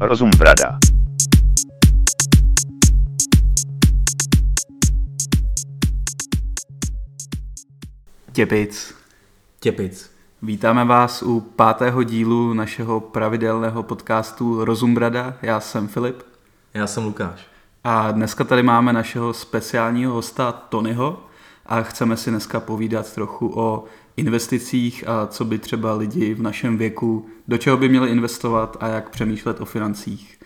Rozum brada. Těpic. Těpic. Vítáme vás u pátého dílu našeho pravidelného podcastu Rozum Brada. Já jsem Filip. Já jsem Lukáš. A dneska tady máme našeho speciálního hosta Tonyho a chceme si dneska povídat trochu o investicích a co by třeba lidi v našem věku, do čeho by měli investovat a jak přemýšlet o financích.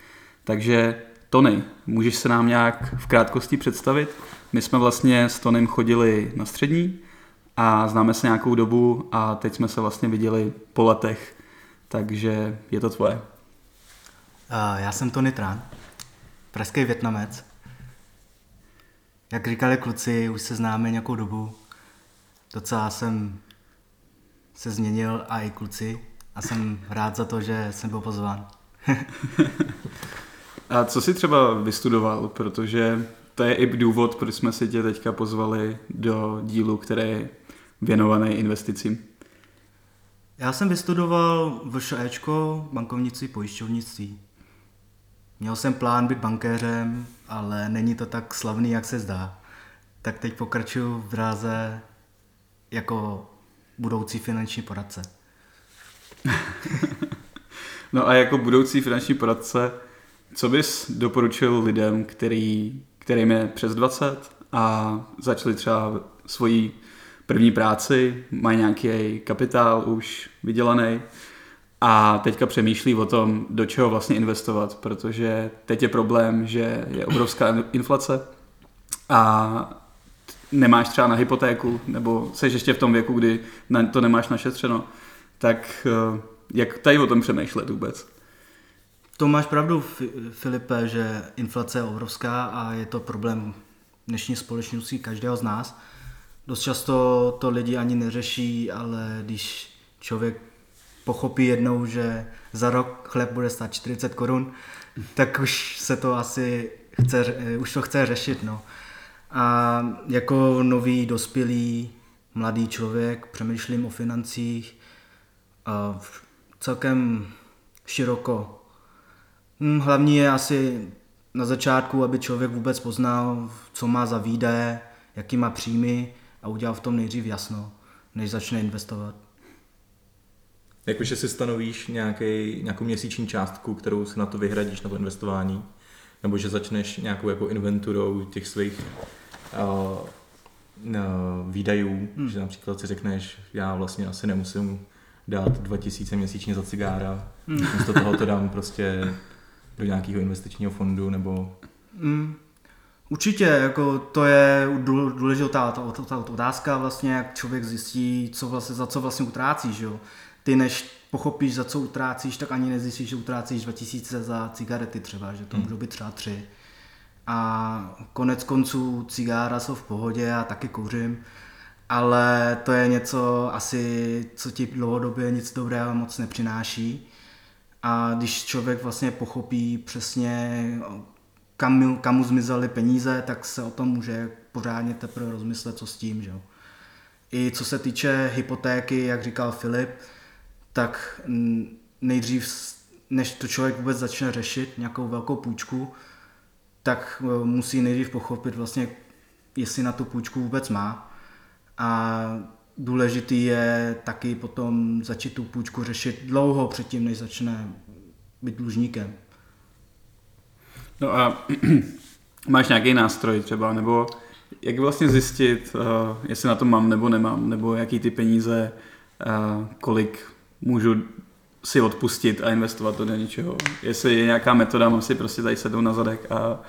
Takže Tony, můžeš se nám nějak v krátkosti představit? My jsme vlastně s Tonym chodili na střední a známe se nějakou dobu a teď jsme se vlastně viděli po letech, takže je to tvoje. Uh, já jsem Tony Tran, pražský větnamec. Jak říkali kluci, už se známe nějakou dobu. Docela jsem se změnil a i kluci a jsem rád za to, že jsem byl pozván. a co jsi třeba vystudoval, protože to je i důvod, proč jsme si tě teďka pozvali do dílu, který je věnovaný investicím. Já jsem vystudoval VŠEčko, bankovnictví, pojišťovnictví. Měl jsem plán být bankéřem, ale není to tak slavný, jak se zdá. Tak teď pokračuju v dráze jako budoucí finanční poradce. no a jako budoucí finanční poradce, co bys doporučil lidem, který, kterým je přes 20 a začali třeba svoji první práci, mají nějaký kapitál už vydělaný a teďka přemýšlí o tom, do čeho vlastně investovat, protože teď je problém, že je obrovská inflace a nemáš třeba na hypotéku, nebo jsi ještě v tom věku, kdy to nemáš našetřeno, tak eh, jak tady o tom přemýšlet vůbec? To máš pravdu, Filipe, že inflace je obrovská a je to problém dnešní společnosti každého z nás. Dost často to lidi ani neřeší, ale když člověk pochopí jednou, že za rok chleb bude stát 40 korun, tak už se to asi chce, už to chce řešit. No. A jako nový dospělý mladý člověk přemýšlím o financích a celkem široko. Hm, hlavní je asi na začátku, aby člověk vůbec poznal, co má za výdaje, jaký má příjmy a udělal v tom nejdřív jasno, než začne investovat. Jakože si stanovíš nějaký, nějakou měsíční částku, kterou si na to vyhradíš na to investování, nebo že začneš nějakou jako inventurou těch svých uh, uh, výdajů, hmm. že například si řekneš, já vlastně asi nemusím dát 2000 měsíčně za cigára, hmm. místo toho to dám prostě do nějakého investičního fondu nebo... Hmm. Určitě, jako to je důležitá ta, ta, ta otázka vlastně, jak člověk zjistí, co vlastně, za co vlastně utrácí, že jo. Ty než pochopíš, za co utrácíš, tak ani nezjistíš, že utrácíš 2000 za cigarety třeba, že to hmm. můžou být třeba tři. A konec konců cigára jsou v pohodě, a taky kouřím, ale to je něco asi, co ti dlouhodobě nic dobrého moc nepřináší. A když člověk vlastně pochopí přesně, kam, kam mu zmizely peníze, tak se o tom může pořádně teprve rozmyslet, co s tím. Že? I co se týče hypotéky, jak říkal Filip, tak nejdřív, než to člověk vůbec začne řešit nějakou velkou půjčku, tak e, musí nejdřív pochopit vlastně, jestli na tu půjčku vůbec má. A důležitý je taky potom začít tu půjčku řešit dlouho předtím, než začne být dlužníkem. No a máš nějaký nástroj třeba, nebo jak vlastně zjistit, uh, jestli na to mám nebo nemám, nebo jaký ty peníze, uh, kolik můžu si odpustit a investovat to do něčeho. Jestli je nějaká metoda, mám si prostě tady sednout na zadek a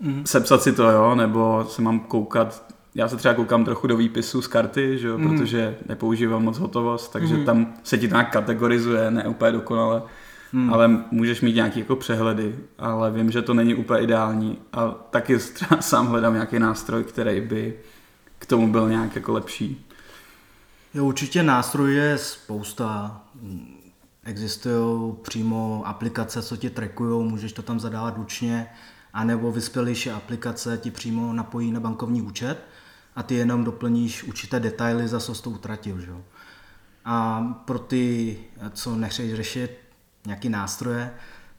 mm. sepsat si to, jo, nebo se mám koukat, já se třeba koukám trochu do výpisu z karty, že jo, mm. protože nepoužívám moc hotovost, takže mm. tam se ti nějak kategorizuje, ne úplně dokonale, mm. ale můžeš mít nějaký jako přehledy, ale vím, že to není úplně ideální a taky třeba sám hledám nějaký nástroj, který by k tomu byl nějak jako lepší. Jo, určitě nástrojů je spousta. Existují přímo aplikace, co ti trackují, můžeš to tam zadávat ručně, anebo vyspělejší aplikace ti přímo napojí na bankovní účet a ty jenom doplníš určité detaily, za co jsi to utratil. Že? A pro ty, co nechceš řešit nějaký nástroje,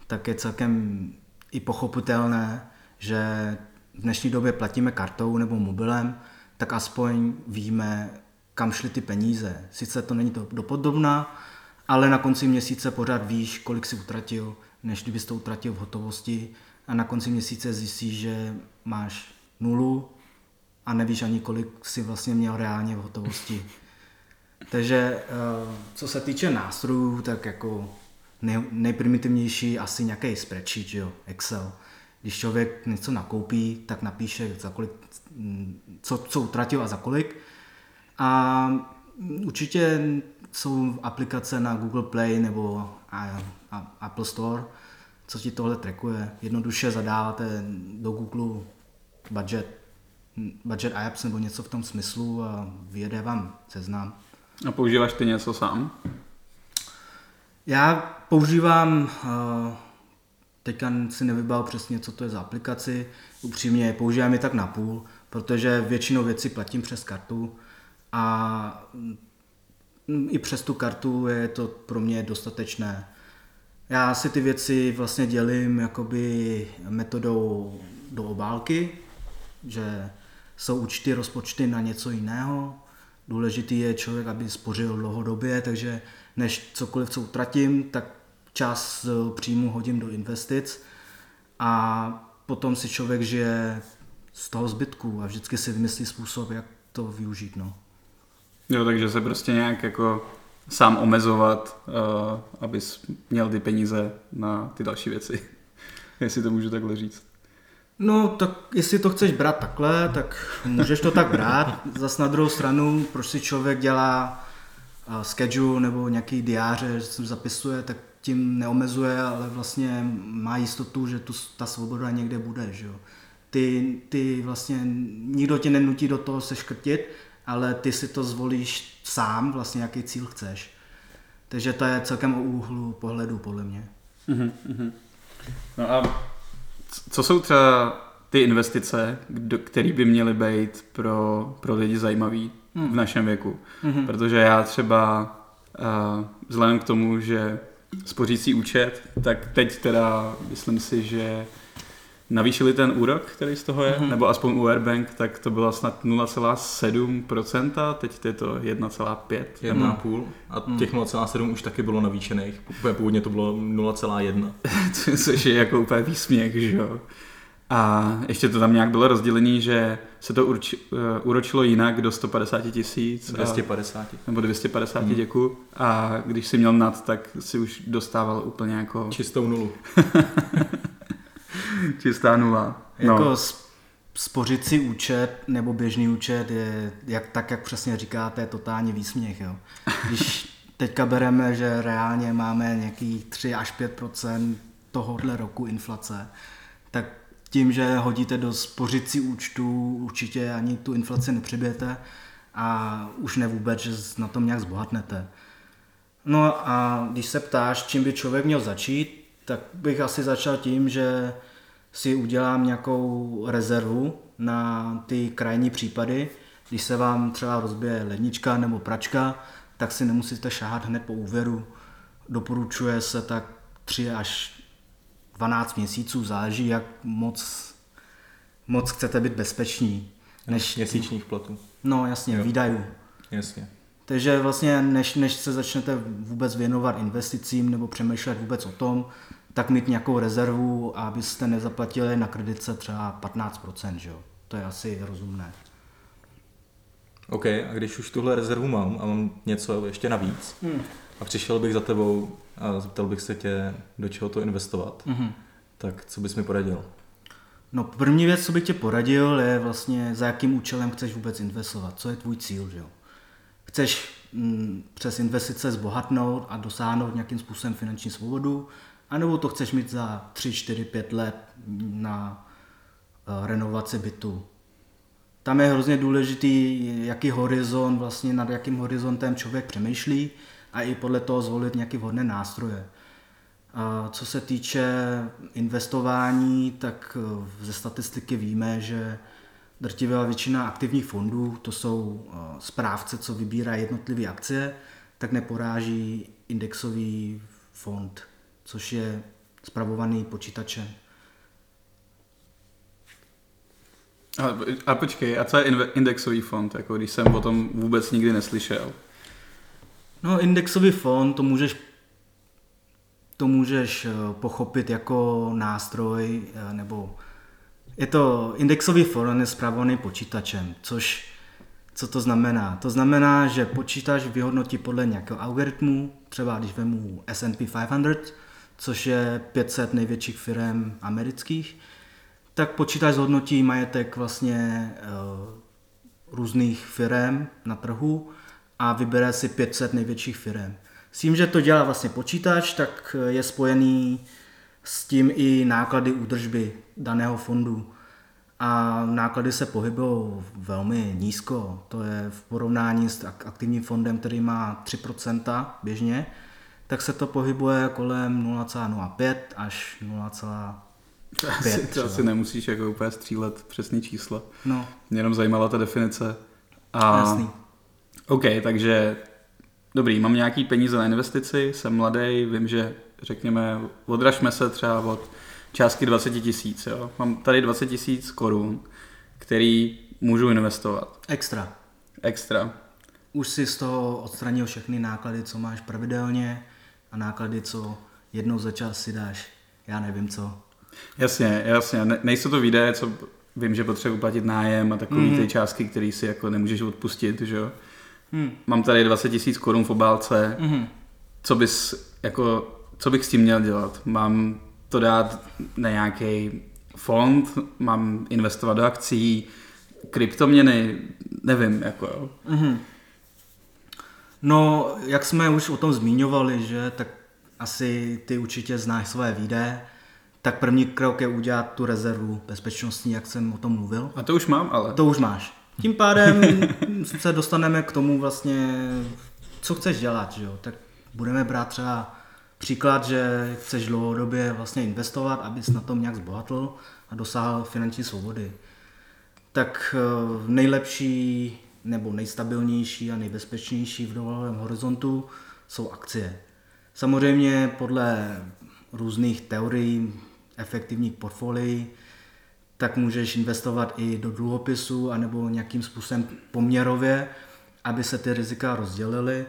tak je celkem i pochopitelné, že v dnešní době platíme kartou nebo mobilem, tak aspoň víme, kam šly ty peníze. Sice to není to dopodobná, ale na konci měsíce pořád víš, kolik si utratil, než kdybys to utratil v hotovosti a na konci měsíce zjistíš, že máš nulu a nevíš ani, kolik si vlastně měl reálně v hotovosti. Takže eh, co se týče nástrojů, tak jako nej, nejprimitivnější asi nějaký spreadsheet, jo, Excel. Když člověk něco nakoupí, tak napíše, za kolik, mm, co, co utratil a za kolik. A určitě jsou aplikace na Google Play nebo Apple Store, co ti tohle trackuje. Jednoduše zadáváte do Google budget, budget apps nebo něco v tom smyslu a vyjede vám seznam. A používáš ty něco sám? Já používám, teďka si nevybal přesně, co to je za aplikaci, upřímně používám je tak na půl, protože většinou věci platím přes kartu a mm, i přes tu kartu je to pro mě dostatečné. Já si ty věci vlastně dělím jakoby metodou do obálky, že jsou účty, rozpočty na něco jiného. Důležitý je člověk, aby spořil dlouhodobě, takže než cokoliv, co utratím, tak čas příjmu hodím do investic a potom si člověk žije z toho zbytku a vždycky si vymyslí způsob, jak to využít. No. Jo, takže se prostě nějak jako sám omezovat, uh, abys měl ty peníze na ty další věci. Jestli to můžu takhle říct. No, tak jestli to chceš brát takhle, tak můžeš to tak brát. Zas na druhou stranu, proč si člověk dělá uh, schedule nebo nějaký diáře, že se zapisuje, tak tím neomezuje, ale vlastně má jistotu, že tu, ta svoboda někde bude. Že jo? Ty, ty vlastně, nikdo tě nenutí do toho se škrtit, ale ty si to zvolíš sám, vlastně jaký cíl chceš. Takže to je celkem o úhlu pohledu, podle mě. Mm-hmm. No a co jsou třeba ty investice, které by měly být pro, pro lidi zajímavé mm. v našem věku? Mm-hmm. Protože já třeba uh, vzhledem k tomu, že spořící účet, tak teď teda myslím si, že navýšili ten úrok, který z toho je, mm-hmm. nebo aspoň u Airbank, tak to bylo snad 0,7%, teď je to 1,5%. 1,5% a mhm. těch 0,7 už taky bylo navýšených, původně to bylo 0,1. Což je jako úplně výsměch, že jo. A ještě to tam nějak bylo rozdělené, že se to urč, uh, uročilo jinak do 150 tisíc. 250. Nebo 250, hmm. děkuji. A když si měl nad, tak si už dostával úplně jako... Čistou nulu. Čistá nula. No. Jako spořicí účet nebo běžný účet je, jak, tak jak přesně říkáte, totální výsměch. Jo. Když teďka bereme, že reálně máme nějakých 3 až 5% tohohle roku inflace, tak tím, že hodíte do spořicí účtu, určitě ani tu inflaci nepřibijete a už ne vůbec, že na tom nějak zbohatnete. No a když se ptáš, čím by člověk měl začít, tak bych asi začal tím, že si udělám nějakou rezervu na ty krajní případy. Když se vám třeba rozbije lednička nebo pračka, tak si nemusíte šáhat hned po úvěru. Doporučuje se tak 3 až 12 měsíců, záleží, jak moc, moc chcete být bezpeční. Než měsíčních platů. No jasně, jo. výdajů. Jasně. Takže vlastně než, než se začnete vůbec věnovat investicím nebo přemýšlet vůbec o tom, tak mít nějakou rezervu, abyste nezaplatili na kreditce třeba 15%, že jo? To je asi rozumné. OK, a když už tuhle rezervu mám a mám něco ještě navíc hmm. a přišel bych za tebou a zeptal bych se tě, do čeho to investovat, hmm. tak co bys mi poradil? No první věc, co bych tě poradil, je vlastně za jakým účelem chceš vůbec investovat, co je tvůj cíl, že jo? Chceš mm, přes investice zbohatnout a dosáhnout nějakým způsobem finanční svobodu, anebo to chceš mít za 3, 4, 5 let na uh, renovaci bytu. Tam je hrozně důležitý, jaký horizont, vlastně nad jakým horizontem člověk přemýšlí a i podle toho zvolit nějaké vhodné nástroje. A co se týče investování, tak eh, ze statistiky víme, že drtivá většina aktivních fondů, to jsou eh, správce, co vybírají jednotlivé akcie, tak neporáží indexový fond což je spravovaný počítačem. A, a počkej, a co je indexový fond, jako když jsem o tom vůbec nikdy neslyšel? No, indexový fond, to můžeš to můžeš eh, pochopit jako nástroj, eh, nebo je to indexový fond je zpravovaný počítačem, což co to znamená? To znamená, že počítač vyhodnotí podle nějakého algoritmu, třeba když vemu S&P 500, což je 500 největších firm amerických, tak počítač zhodnotí majetek vlastně uh, různých firm na trhu a vybere si 500 největších firm. S tím, že to dělá vlastně počítač, tak je spojený s tím i náklady údržby daného fondu. A náklady se pohybují velmi nízko. To je v porovnání s aktivním fondem, který má 3% běžně, tak se to pohybuje kolem 0,05 až 0,5. Asi, to asi nemusíš jako úplně střílet přesný číslo. No. Mě jenom zajímala ta definice. A... Jasný. OK, takže dobrý, mám nějaký peníze na investici, jsem mladý, vím, že řekněme, odražme se třeba od částky 20 tisíc. Mám tady 20 tisíc korun, který můžu investovat. Extra. Extra. Už si z toho odstranil všechny náklady, co máš pravidelně a náklady, co jednou za čas si dáš. Já nevím co. Jasně, jasně. Ne, nejsou to výdaje, co vím, že potřebuji platit nájem a takové mm-hmm. ty částky, které si jako nemůžeš odpustit, že jo. Mm. Mám tady 20 tisíc korun v obálce. Mm-hmm. Co bys, jako, co bych s tím měl dělat? Mám to dát na nějaký fond, mám investovat do akcí, kryptoměny, nevím, jako jo. Mm-hmm. No, jak jsme už o tom zmiňovali, že, tak asi ty určitě znáš své výdaje, tak první krok je udělat tu rezervu bezpečnostní, jak jsem o tom mluvil. A to už mám, ale. To už máš. Tím pádem se dostaneme k tomu vlastně, co chceš dělat, že jo? Tak budeme brát třeba příklad, že chceš dlouhodobě vlastně investovat, abys na tom nějak zbohatl a dosáhl finanční svobody. Tak eh, nejlepší nebo nejstabilnější a nejbezpečnější v dlouhodobém horizontu jsou akcie. Samozřejmě podle různých teorií efektivních portfolií, tak můžeš investovat i do dluhopisů anebo nějakým způsobem poměrově, aby se ty rizika rozdělily.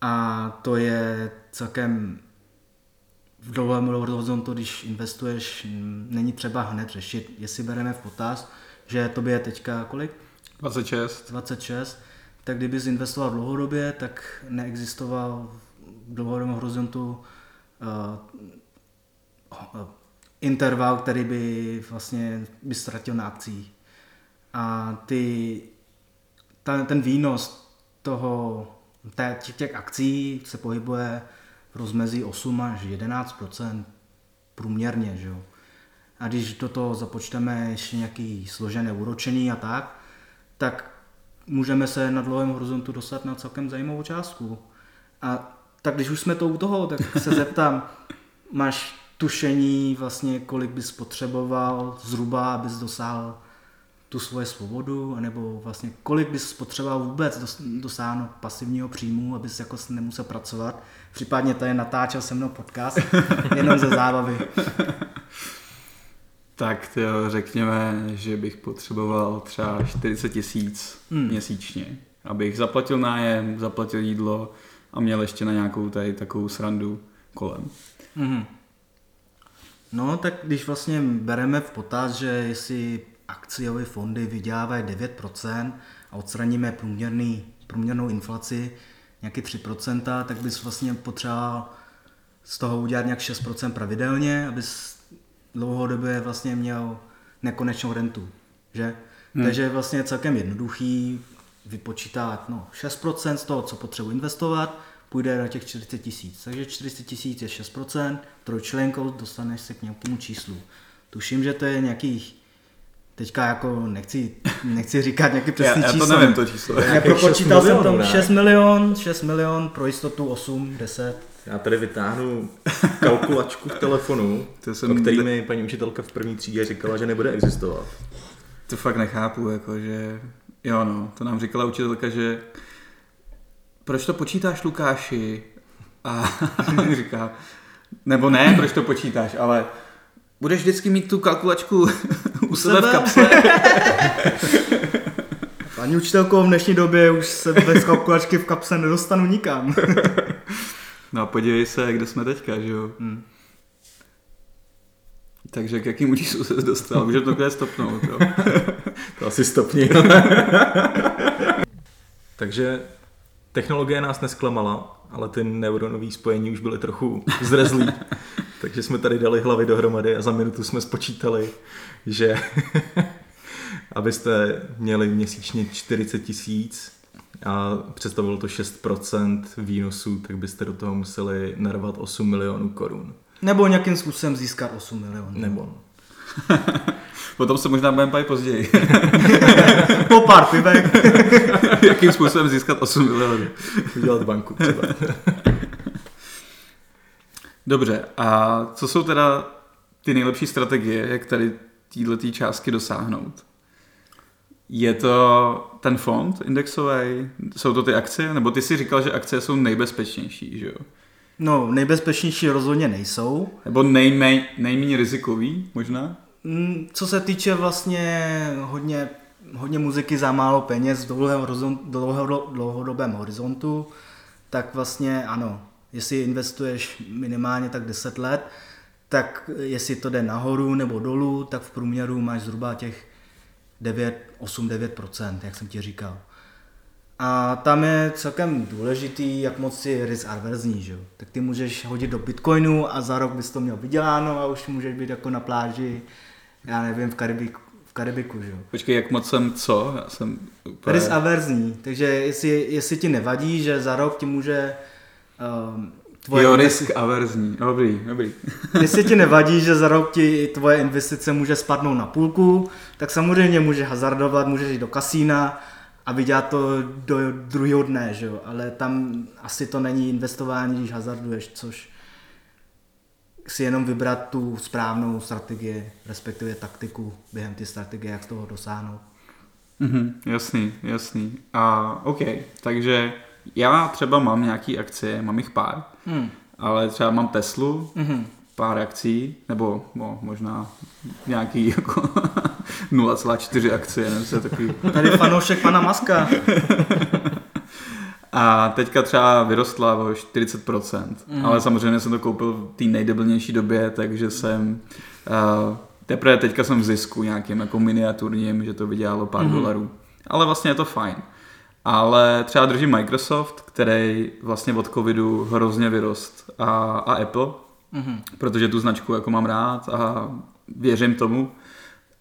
A to je celkem v dlouhém horizontu, když investuješ, není třeba hned řešit, jestli bereme v potaz, že to je teďka kolik? 26. 26. Tak kdyby jsi investoval dlouhodobě, tak neexistoval v dlouhodobém horizontu uh, interval, který by vlastně by ztratil na akcích. A ty, ta, ten výnos toho, těch, těch akcí se pohybuje rozmezí 8 až 11% průměrně. Že jo? A když do toho započteme ještě nějaký složené úročení a tak, tak můžeme se na dlouhém horizontu dostat na celkem zajímavou částku. A tak když už jsme to u toho, tak se zeptám, máš tušení vlastně, kolik bys potřeboval zhruba, abys dosáhl tu svoje svobodu, anebo vlastně kolik bys potřeboval vůbec dosáhnout pasivního příjmu, abys jako nemusel pracovat. Případně tady natáčel se mnou podcast, jenom ze zábavy. Tak tyjo, řekněme, že bych potřeboval třeba 40 tisíc hmm. měsíčně, abych zaplatil nájem, zaplatil jídlo a měl ještě na nějakou tady takovou srandu kolem. Hmm. No, tak když vlastně bereme v potaz, že jestli akciové fondy vydělávají 9% a odstraníme průměrný, průměrnou inflaci nějaký 3%, tak bys vlastně potřeboval z toho udělat nějak 6% pravidelně, abys dlouhodobě vlastně měl nekonečnou rentu. Že? Hmm. Takže je vlastně celkem jednoduchý vypočítat no, 6% z toho, co potřebuji investovat, půjde na těch 40 tisíc. Takže 40 tisíc je 6%, trojčlenkou dostaneš se k nějakému číslu. Tuším, že to je nějakých Teďka jako nechci, nechci říkat nějaký přesný já, já číslo. to nevím to číslo. Já propočítal jsem tam 6 milion, 6 milion, pro jistotu 8, 10. Já tady vytáhnu kalkulačku v telefonu, to jsem... o který mi paní učitelka v první třídě říkala, že nebude existovat. To fakt nechápu, jako že... Jo no, to nám říkala učitelka, že proč to počítáš Lukáši? A říká, Nebo ne, proč to počítáš, ale budeš vždycky mít tu kalkulačku u sebe v sebe? kapse. Paní učitelko, v dnešní době už se bez kalkulačky v kapse nedostanu nikam. No a podívej se, kde jsme teďka, že jo. Hmm. Takže k jakým číslu se dostal? Můžeme to kde stopnout, jo. To asi stopni. Takže technologie nás nesklamala, ale ty neuronové spojení už byly trochu zrezlý. Takže jsme tady dali hlavy dohromady a za minutu jsme spočítali, že abyste měli měsíčně 40 tisíc a představilo to 6% výnosů, tak byste do toho museli narvat 8 milionů korun. Nebo nějakým způsobem získat 8 milionů. Nebo Potom se možná budeme bavit později. Po pár pivek. jakým způsobem získat 8 milionů. udělat banku třeba. Dobře, a co jsou teda ty nejlepší strategie, jak tady této částky dosáhnout? Je to ten fond indexový? Jsou to ty akcie? Nebo ty si říkal, že akcie jsou nejbezpečnější, že jo? No, nejbezpečnější rozhodně nejsou. Nebo nejméně, nejméně rizikový možná? Mm, Co se týče vlastně hodně, hodně muziky za málo peněz v dlouhodobém horizontu, tak vlastně ano, jestli investuješ minimálně tak 10 let, tak jestli to jde nahoru nebo dolů, tak v průměru máš zhruba těch 9, 8-9%, jak jsem ti říkal. A tam je celkem důležitý, jak moc si risk adverzní, že jo. Tak ty můžeš hodit do Bitcoinu a za rok bys to měl vyděláno a už můžeš být jako na pláži, já nevím, v Karibiku, v Karibiku že jo. Počkej, jak moc jsem co? Já jsem úplně... Risk averzní, takže jestli, jestli ti nevadí, že za rok ti může um, tvoje Jo, investi- risk averzní. Dobrý, dobrý. Jestli ti nevadí, že za rok ti tvoje investice může spadnout na půlku, tak samozřejmě můžeš hazardovat, můžeš jít do kasína a vydělat to do druhého dne, že jo? ale tam asi to není investování, když hazarduješ, což si jenom vybrat tu správnou strategii, respektive taktiku během ty strategie, jak z toho dosáhnout. Mhm, jasný, jasný. A OK, takže já třeba mám nějaký akcie, mám jich pár, Hmm. ale třeba mám Teslu, Mhm. pár akcí, nebo no, možná nějaký jako 0,4 akcie, nebo se takový. Tady fanoušek pana Maska. A teďka třeba vyrostla o 40%, Mhm. mm. ale samozřejmě jsem to koupil v té nejdebilnější době, takže jsem uh, teprve teďka jsem v zisku nějakým jako miniaturním, že to vydělalo pár mm. dolarů. Ale vlastně je to fajn. Ale třeba držím Microsoft, který vlastně od covidu hrozně vyrost a, a Apple, Mhm. protože tu značku jako mám rád a věřím tomu.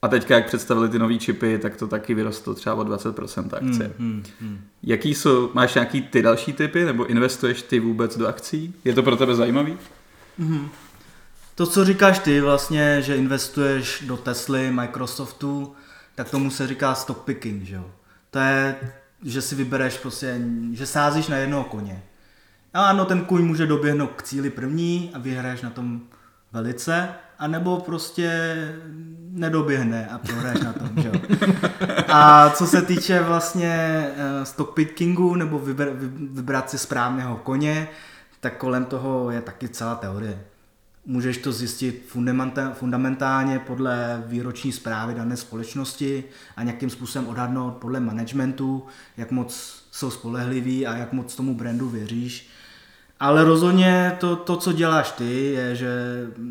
A teďka, jak představili ty nové čipy, tak to taky vyrostlo třeba o 20% akcie. Hmm, hmm. Jaký jsou, máš nějaký ty další typy, nebo investuješ ty vůbec do akcí? Je to pro tebe zajímavý? To, co říkáš ty vlastně, že investuješ do Tesly, Microsoftu, tak tomu se říká stock picking, že jo. To je, že si vybereš prostě, že sázíš na jednoho koně. A ano, ten kůň může doběhnout k cíli první a vyhraješ na tom velice, anebo prostě nedoběhne a prohraješ na tom, že jo. A co se týče vlastně eh, stock pickingu nebo vybrat si správného koně, tak kolem toho je taky celá teorie. Můžeš to zjistit fundamentálně podle výroční zprávy dané společnosti a nějakým způsobem odhadnout podle managementu, jak moc jsou spolehliví a jak moc tomu brandu věříš. Ale rozhodně to, to, co děláš ty, je, že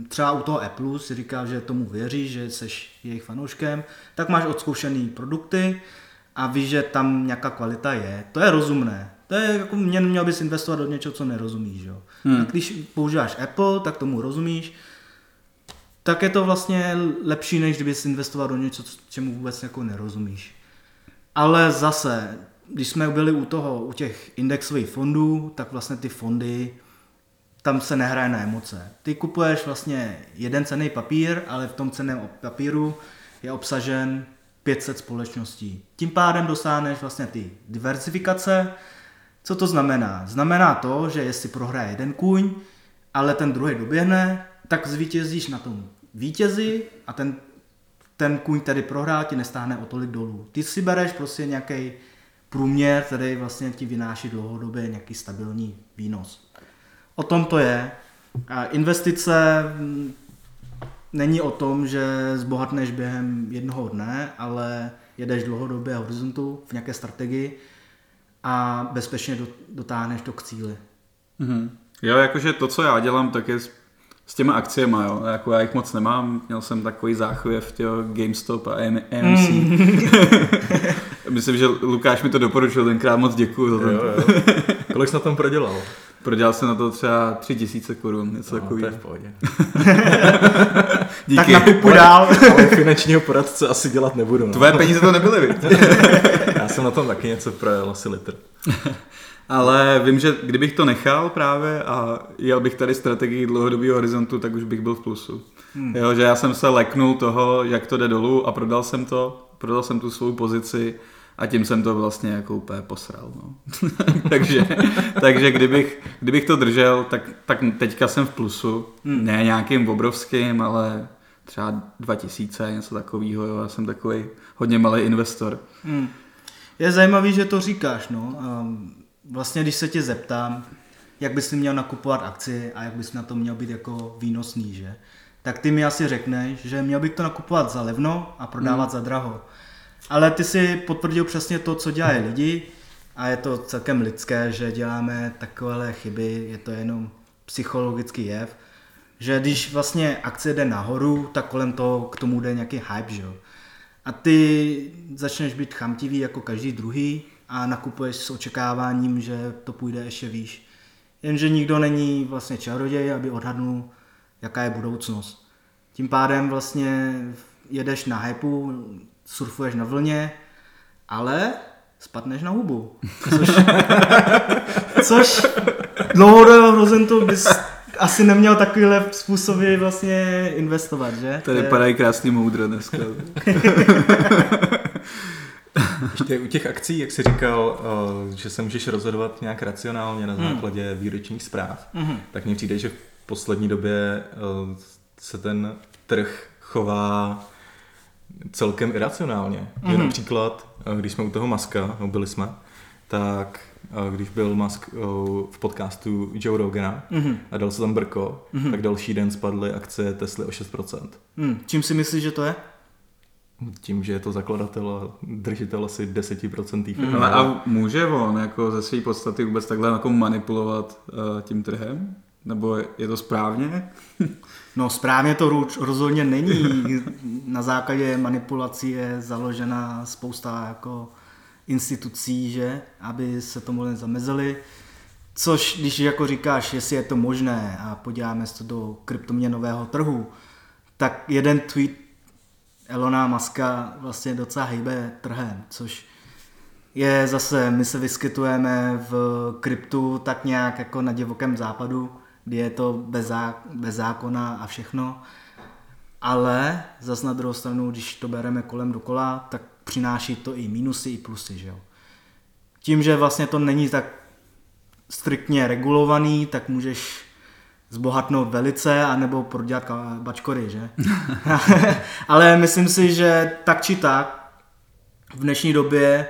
třeba u toho Apple si říkáš, že tomu věříš, že jsi jejich fanouškem, tak máš odzkoušený produkty a víš, že tam nějaká kvalita je. To je rozumné. To je jako, mě měl bys investovat do něčeho, co nerozumíš. Jo? Hmm. A když používáš Apple, tak tomu rozumíš, tak je to vlastně lepší, než kdybys investoval do něčeho, čemu vůbec jako nerozumíš. Ale zase, když jsme byli u toho, u těch indexových fondů, tak vlastně ty fondy, tam se nehraje na emoce. Ty kupuješ vlastně jeden cený papír, ale v tom ceném papíru je obsažen 500 společností. Tím pádem dosáhneš vlastně ty diversifikace. Co to znamená? Znamená to, že jestli prohraje jeden kůň, ale ten druhý doběhne, tak zvítězíš na tom vítězi a ten, ten kůň, který prohrál, ti nestáhne o tolik dolů. Ty si bereš prostě nějaký průměr, který vlastně ti vynáší dlouhodobě nějaký stabilní výnos. O tom to je. A investice mm, není o tom, že zbohatneš během jednoho dne, ale jedeš dlouhodobě horizontu v nějaké strategii a bezpečně dotáhneš to k cíli. Mm-hmm. Jo, jakože to, co já dělám, tak je s, s těma akciemi, jo. Jako já jich moc nemám, měl jsem takový záchvěv, těho GameStop a AMC. Mm. Myslím, že Lukáš mi to doporučil, tenkrát moc děkuju za to. Jo, jo. Kolik jsi na tom prodělal? Prodělal jsem na to třeba tři tisíce korun, něco no, takového. To je v pohodě. Díky. Tak nakupuj dál. Ale finančního poradce asi dělat nebudu. No. Tvoje peníze to nebyly, viď? Já jsem na tom taky něco projel, asi litr. Ale vím, že kdybych to nechal právě a jel bych tady strategii dlouhodobého horizontu, tak už bych byl v plusu. Hmm. Jo, že já jsem se leknul toho, jak to jde dolů a prodal jsem to, prodal jsem tu svou pozici a tím jsem to vlastně jako úplně posral. No. takže, takže kdybych, kdybych to držel, tak, tak teďka jsem v plusu. Hmm. Ne nějakým obrovským, ale třeba 2000, něco takového. Já jsem takový hodně malý investor. Hmm. Je zajímavý, že to říkáš. No. Vlastně když se tě zeptám, jak bys si měl nakupovat akci a jak bys na to měl být jako výnosný, že? tak ty mi asi řekneš, že měl bych to nakupovat za levno a prodávat hmm. za draho. Ale ty si potvrdil přesně to, co dělají lidi a je to celkem lidské, že děláme takovéhle chyby, je to jenom psychologický jev, že když vlastně akce jde nahoru, tak kolem toho k tomu jde nějaký hype, že jo. A ty začneš být chamtivý jako každý druhý a nakupuješ s očekáváním, že to půjde ještě výš. Jenže nikdo není vlastně čaroděj, aby odhadnul, jaká je budoucnost. Tím pádem vlastně jedeš na hypeu, surfuješ na vlně, ale spadneš na hubu. Což, což dlouhodobého horizontu bys asi neměl takovýhle způsoby vlastně investovat, že? Tady je... padají krásný moudro dneska. Ještě u těch akcí, jak jsi říkal, eh, že se můžeš rozhodovat nějak racionálně na hmm. základě hmm. výročních zpráv, hmm. tak mně přijde, že v poslední době eh, se ten trh chová celkem iracionálně. Mm-hmm. Že mhm. například, eh, když jsme u toho Maska, no byli jsme, tak eh, když byl Musk eh, v podcastu Joe Rogana mm-hmm. a dal se tam brko, mm-hmm. tak další den spadly akcie Tesly o 6%. Mm. Čím si myslíš, že to je? Tím, že je to zakladatel a držitel asi 10% firmy. Mm. A může on jako ze své podstaty vůbec takhle jako manipulovat uh, tím trhem? Nebo je to správně? No správně to rozhodně není. Na základě manipulací je založena spousta jako institucí, že, aby se tomu zamezili. Což, když jako říkáš, jestli je to možné a podíváme se do kryptoměnového trhu, tak jeden tweet Elona Muska vlastně docela hýbe trhem, což je zase, my se vyskytujeme v kryptu tak nějak jako na divokém západu, kdy je to bez, zá, bez zákona a všechno. Ale zas na druhou stranu, když to bereme kolem dokola, tak přináší to i minusy, i plusy. Že jo? Tím, že vlastně to není tak striktně regulovaný, tak můžeš zbohatnout velice, anebo prodělat bačkory, že? Ale myslím si, že tak či tak v dnešní době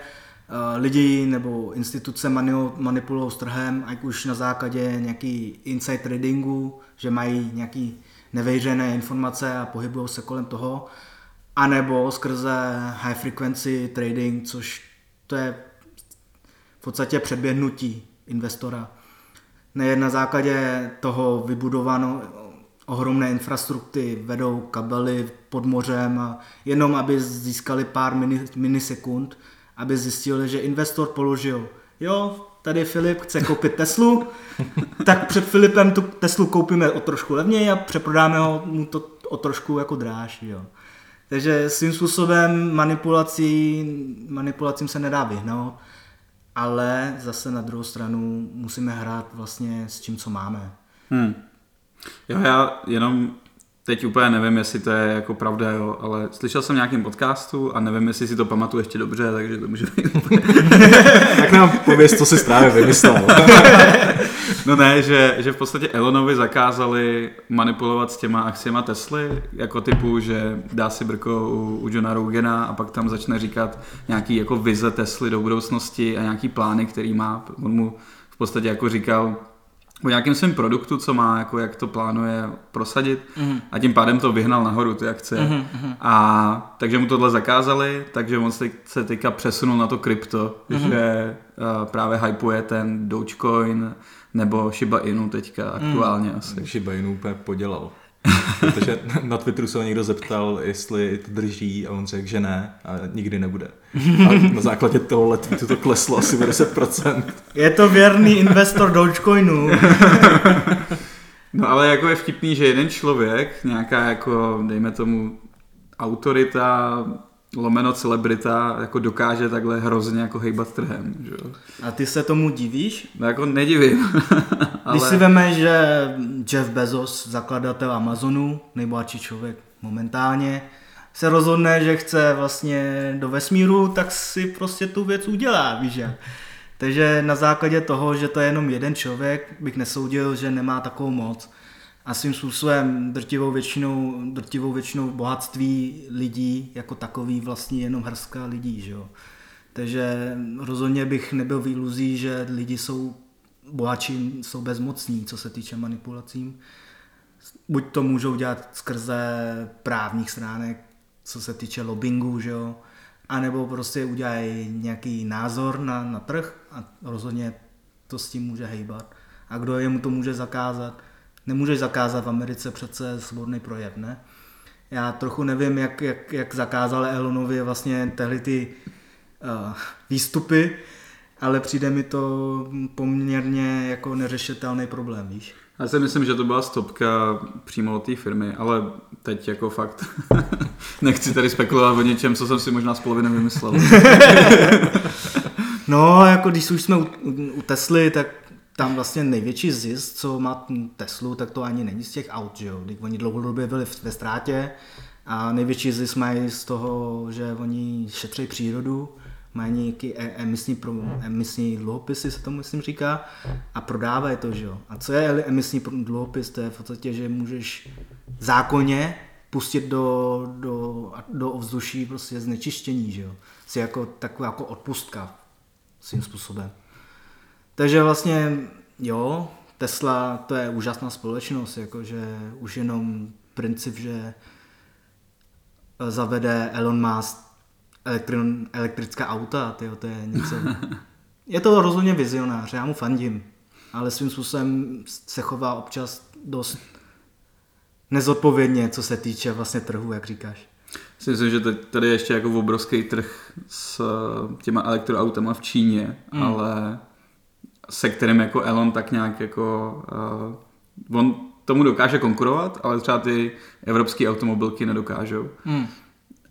Eh, lidi nebo instituce manipulují s trhem, ať už na základě nějaký inside tradingu, že mají nějaký nevěřené informace a pohybují se kolem toho, anebo skrze high frequency trading, což to je v podstatě předběhnutí investora. Nejen na základě toho vybudováno ohromné infrastruktury, vedou kabely pod mořem a jenom aby získali pár minisekund, aby zjistil, že investor položil, jo, tady Filip chce koupit Teslu, tak před Filipem tu Teslu koupíme o trošku levněji a přeprodáme ho mu to o trošku jako dráž, jo. Takže svým způsobem manipulací, manipulacím se nedá vyhnout, ale zase na druhou stranu musíme hrát vlastně s tím, co máme. Hmm. Jo, já jenom teď úplně nevím, jestli to je jako pravda, jo, ale slyšel jsem nějakým podcastu a nevím, jestli si to pamatuju ještě dobře, takže to může být. tak nám pověz, co si právě vymyslel. no ne, že, že v podstatě Elonovi zakázali manipulovat s těma akciema Tesly, jako typu, že dá si brko u, u Johna Rogena a pak tam začne říkat nějaký jako vize Tesly do budoucnosti a nějaký plány, který má. On mu v podstatě jako říkal, o nějakém svém produktu, co má, jako jak to plánuje prosadit Mhm. a tím pádem to vyhnal nahoru ty akcie. Mhm, mhm. A takže mu tohle zakázali, takže on se, se teďka přesunul na to krypto, Mhm. že uh, právě hypuje ten Dogecoin nebo Shiba Inu teďka aktuálně asi. Takže Bajnu úplně podělal. Protože na Twitteru se ho někdo zeptal, jestli to drží a on řekl, že ne a nikdy nebude. A na základě tohohle tweetu to kleslo asi o 10%. Je to věrný investor Dogecoinu. No ale jako je vtipný, že jeden člověk, nějaká jako, dejme tomu, autorita, lomeno celebrita, jako dokáže takhle hrozně jako hejbat trhem, že. A ty se tomu divíš? No jako nedivím, Když si veme, že Jeff Bezos, zakladatel Amazonu, nejbohatší člověk momentálně, se rozhodne, že chce vlastně do vesmíru, tak si prostě tu věc udělá, víš jak. Takže na základě toho, že to je jenom jeden člověk, bych nesoudil, že nemá takovou moc. A svým způsobem drtivou většinou, drtivou většinou bohatství lidí jako takový vlastně jenom hrstka lidí, že jo. Takže rozhodně bych nebyl v iluzí, že lidi jsou bohatší, jsou bezmocní, co se týče manipulacím. Buď to můžou dělat skrze právních stránek, co se týče lobbingu, že jo, anebo prostě udělají nějaký názor na, na trh a rozhodně to s tím může hejbat. A kdo jemu to může zakázat? Nemůžeš zakázat v Americe přece svobodný projev, ne? Já trochu nevím, jak, jak, jak zakázal Elonovi vlastně tehdy ty uh, výstupy, ale přijde mi to poměrně jako neřešitelný problém, víš? Já si myslím, že to byla stopka přímo od té firmy, ale teď jako fakt nechci tady spekulovat o něčem, co jsem si možná z poloviny vymyslel. No, jako když už jsme u, u, u Tesly, tak tam vlastně největší zisk, co má Teslu, tak to ani není z těch aut, že jo. Když oni dlouhodobě byli ve ztrátě a největší zisk mají z toho, že oni šetří přírodu, mají nějaký e- emisní, pro, emisní dluhopisy, se tomu myslím říká, a prodávají to, že jo. A co je emisní dluhopis? To je v podstatě, že můžeš zákonně pustit do, do, do ovzduší prostě znečištění, že jo. Si jako taková jako odpustka svým způsobem. Takže vlastně, jo, Tesla to je úžasná společnost, jakože už jenom princip, že zavede Elon Musk elektron, elektrická auta, tyjo, to je něco. Je to rozhodně vizionář, já mu fandím, ale svým způsobem se chová občas dost nezodpovědně, co se týče vlastně trhu, jak říkáš. Si myslím, že tady je ještě jako obrovský trh s těma elektroautama v Číně, mm. ale se kterým jako Elon tak nějak jako... Uh, on tomu dokáže konkurovat, ale třeba ty evropské automobilky nedokážou. Mm.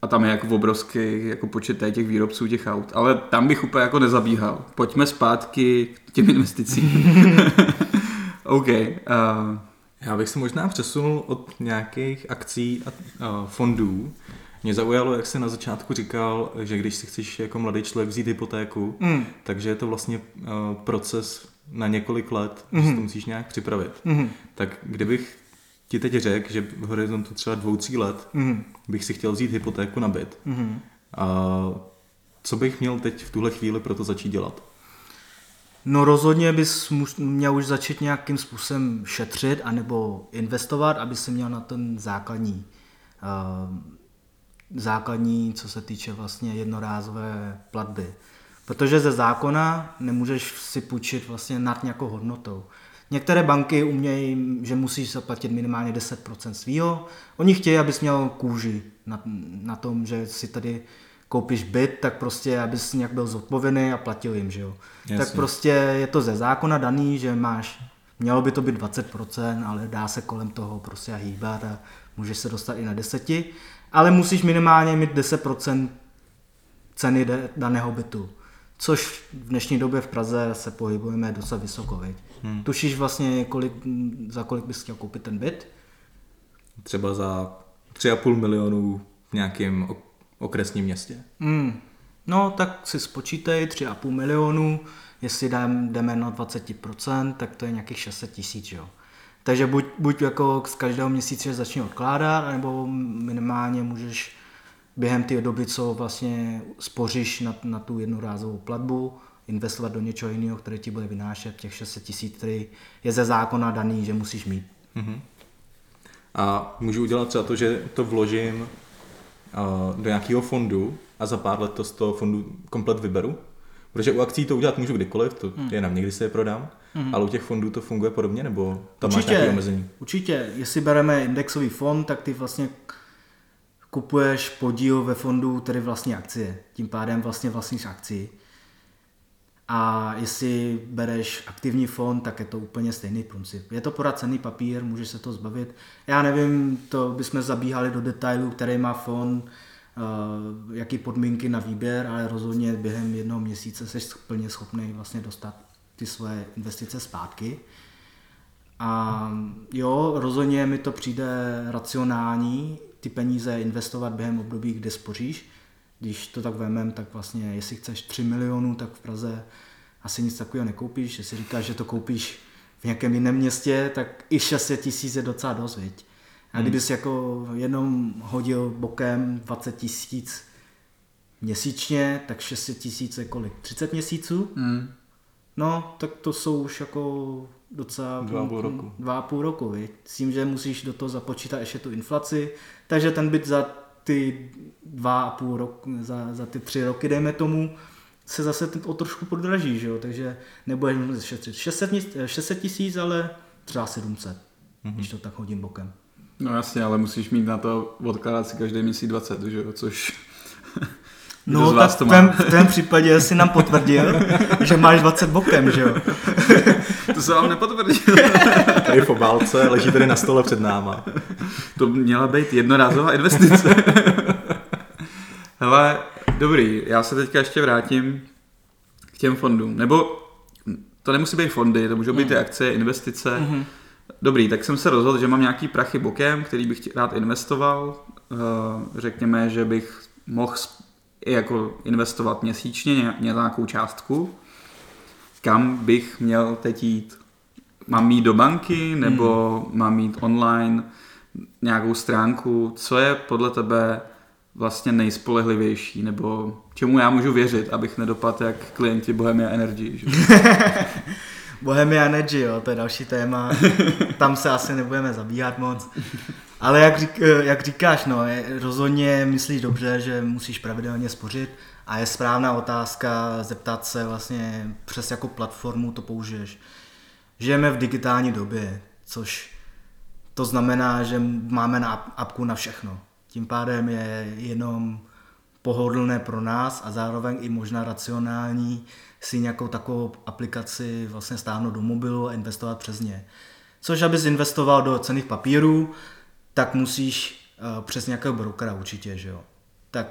A tam je jako obrovský jako počet těch výrobců těch aut. Ale tam bych úplně jako nezabíhal. Pojďme zpátky k těm investicím. OK. Uh, Já bych se možná přesunul od nějakých akcí a uh, fondů. Mě zaujalo, jak jsi na začátku říkal, že když si chceš jako mladý člověk vzít hypotéku, mm. takže je to vlastně uh, proces na několik let, mm. že si to musíš nějak připravit. Mm. Tak kdybych ti teď řekl, že v horizontu třeba dvou, tří let mm. bych si chtěl vzít hypotéku na byt, mm. a co bych měl teď v tuhle chvíli pro to začít dělat? No rozhodně bys měl už začít nějakým způsobem šetřit anebo investovat, aby si měl na ten základní, uh, základní, co se týče vlastně jednorázové platby. Protože ze zákona nemůžeš si půjčit vlastně nad nějakou hodnotou. Některé banky umějí, že musíš zaplatit minimálně 10% svýho. Oni chtějí, abys měl kůži na, na tom, že si tady koupíš byt, tak prostě, abys nějak byl zodpovědný a platil jim, že jo. Jasně. Tak prostě je to ze zákona daný, že máš, mělo by to být 20%, ale dá se kolem toho prostě hýbat a můžeš se dostat i na deseti, ale musíš minimálně mít 10% ceny daného bytu. Což v dnešní době v Praze se pohybujeme docela vysoko, veď. Hmm. Tušíš vlastně, kolik, za kolik bys chtěl koupit ten byt? Třeba za 3,5 milionů v nějakém okresním městě. Hmm. No, tak si spočítej 3,5 milionů, jestli jdeme na 20%, tak to je nějakých 600 tisíc, jo. Takže buď, buď jako z každého měsíce začni odkládat, nebo minimálně můžeš během té doby, co vlastně spoříš na, na tu jednorázovou platbu, investovat do něčeho jiného, které ti bude vynášet těch 600 tisíc, který je ze zákona daný, že musíš mít. Mm-hmm. A můžu udělat třeba to, že to vložím uh, do nějakého fondu a za pár let to z toho fondu komplet vyberu? Protože u akcí to udělat můžu kdykoliv, to hmm. je na mě, se je prodám, hmm. ale u těch fondů to funguje podobně, nebo tam určitě, máš nějaké omezení? Určitě, jestli bereme indexový fond, tak ty vlastně kupuješ podíl ve fondu, tedy vlastně akcie. Tím pádem vlastně vlastníš akci. A jestli bereš aktivní fond, tak je to úplně stejný princip. Je to pořád cený papír, můžeš se to zbavit. Já nevím, to bychom zabíhali do detailů, který má fond, uh, jaký podmínky na výběr, ale rozhodně během jednoho měsíce jsi plně schopný vlastně dostat ty svoje investice zpátky. A jo, rozhodně mi to přijde racionální, ty peníze investovat během období, kde spoříš. Když to tak vemem, tak vlastně, jestli chceš 3 milionů, tak v Praze asi nic takového nekoupíš. Jestli říkáš, že to koupíš v nějakém jiném městě, tak i 600 tisíc je docela dost, viď? A hmm. kdybys jako jenom hodil bokem 20 tisíc měsíčně, tak 600 tisíc je kolik? 30 měsíců? Hmm. No, tak to jsou už jako docela... Dva a půl roku. Dva a půl roku, viď? S tím, že musíš do toho započítat ještě tu inflaci, takže ten byt za ty dva a půl roku, za, za ty tři roky, dejme tomu, se zase o trošku podraží, že jo? takže nebudeš šetřit 600, 600 tisíc, ale třeba 700, mm-hmm. když to tak hodím bokem. No jasně, ale musíš mít na to odkládat si každý měsíc 20, že jo? což No, tak v tém, v tém případě si nám potvrdil, že máš 20 bokem, že jo? to se vám nepotvrdil. tady v obálce, leží tady na stole před náma. To měla být jednorázová investice. Hele, dobrý, já se teďka ještě vrátím k těm fondům. Nebo to nemusí být fondy, to můžou být ty akcie, investice. Mm-hmm. Dobrý, tak jsem se rozhodl, že mám nějaký prachy bokem, který bych rád investoval. Eh, řekněme, že bych mohl jako investovat měsíčně nějakou částku. Kam bych měl teď jít? Mám jít do banky nebo hmm. mám jít online nějakou stránku? Co je podle tebe vlastně nejspolehlivější, nebo čemu já můžu věřit, abych nedopadl jak klienti Bohemia Energy. Že? Bohemia Energy, jo, to je další téma. Tam se asi nebudeme zabíhat moc. Ale jak, řík, jak říkáš, no, je, rozhodně myslíš dobře, že musíš pravidelně spořit a je správná otázka zeptat se vlastně přes jakou platformu to použiješ. Žijeme v digitální době, což to znamená, že máme na apku na všechno. Tím pádem je jenom pohodlné pro nás a zároveň i možná racionální si nějakou takovou aplikaci vlastně stáhnout do mobilu a investovat přes ně. Což abys investoval do cených papírů, tak musíš uh, přes nějakého brokera určitě, že jo. Tak